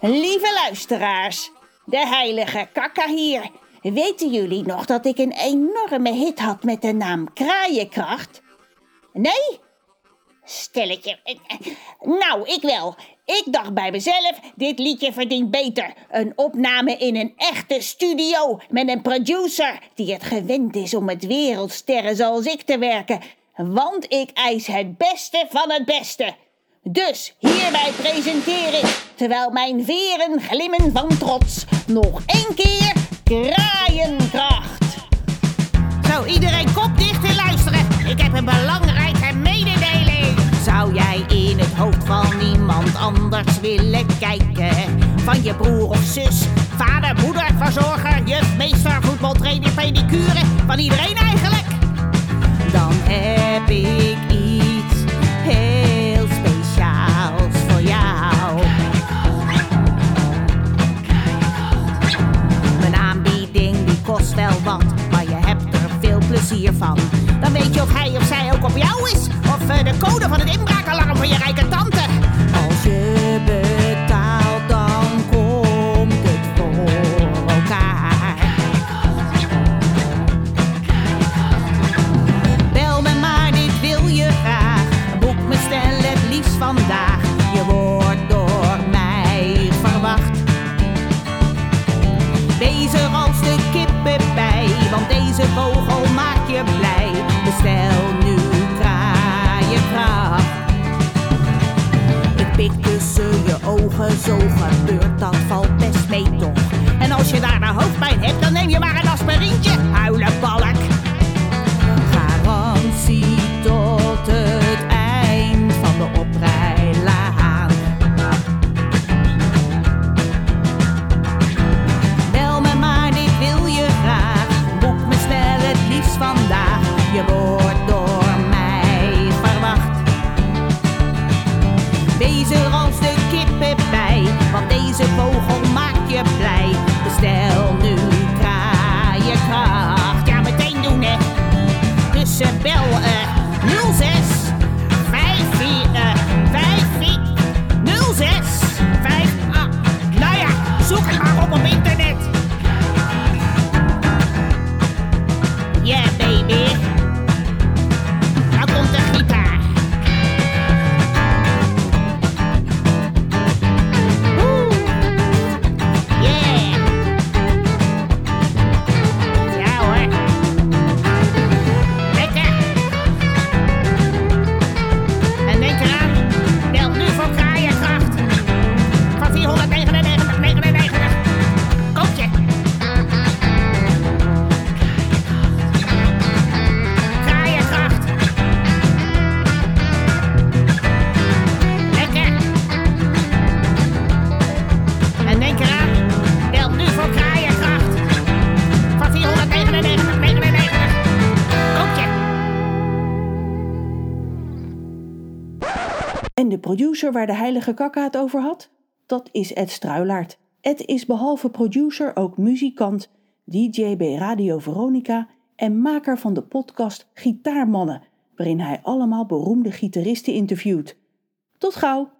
Lieve luisteraars, de heilige kakka hier. Weten jullie nog dat ik een enorme hit had met de naam Kraaienkracht? Nee? Stelletje. Nou, ik wel. Ik dacht bij mezelf, dit liedje verdient beter. Een opname in een echte studio met een producer die het gewend is om met wereldsterren zoals ik te werken. Want ik eis het beste van het beste. Dus hierbij presenteer ik, terwijl mijn veren glimmen van trots, nog één keer kraaienkracht. Zo, iedereen kop dicht en luisteren. Ik heb een belangrijke mededeling. Zou jij in het hoofd van niemand anders willen kijken? Van je broer of zus, kost wel wat, maar je hebt er veel plezier van. Dan weet je of hij of zij ook op jou is, of eh, de code van het inbraakalarm van je rijke tante. Als je vogel maakt je blij. Bestel nu kraaienkracht. Ik pik tussen je ogen, zo gebeurt dat valt best mee toch. En als je daar de hoofdpijn hebt, dan neem je maar een En de producer waar de heilige kakka het over had? Dat is Ed Struilaert. Ed is behalve producer ook muzikant, DJ bij Radio Veronica en maker van de podcast Gitaarmannen, waarin hij allemaal beroemde gitaristen interviewt. Tot gauw!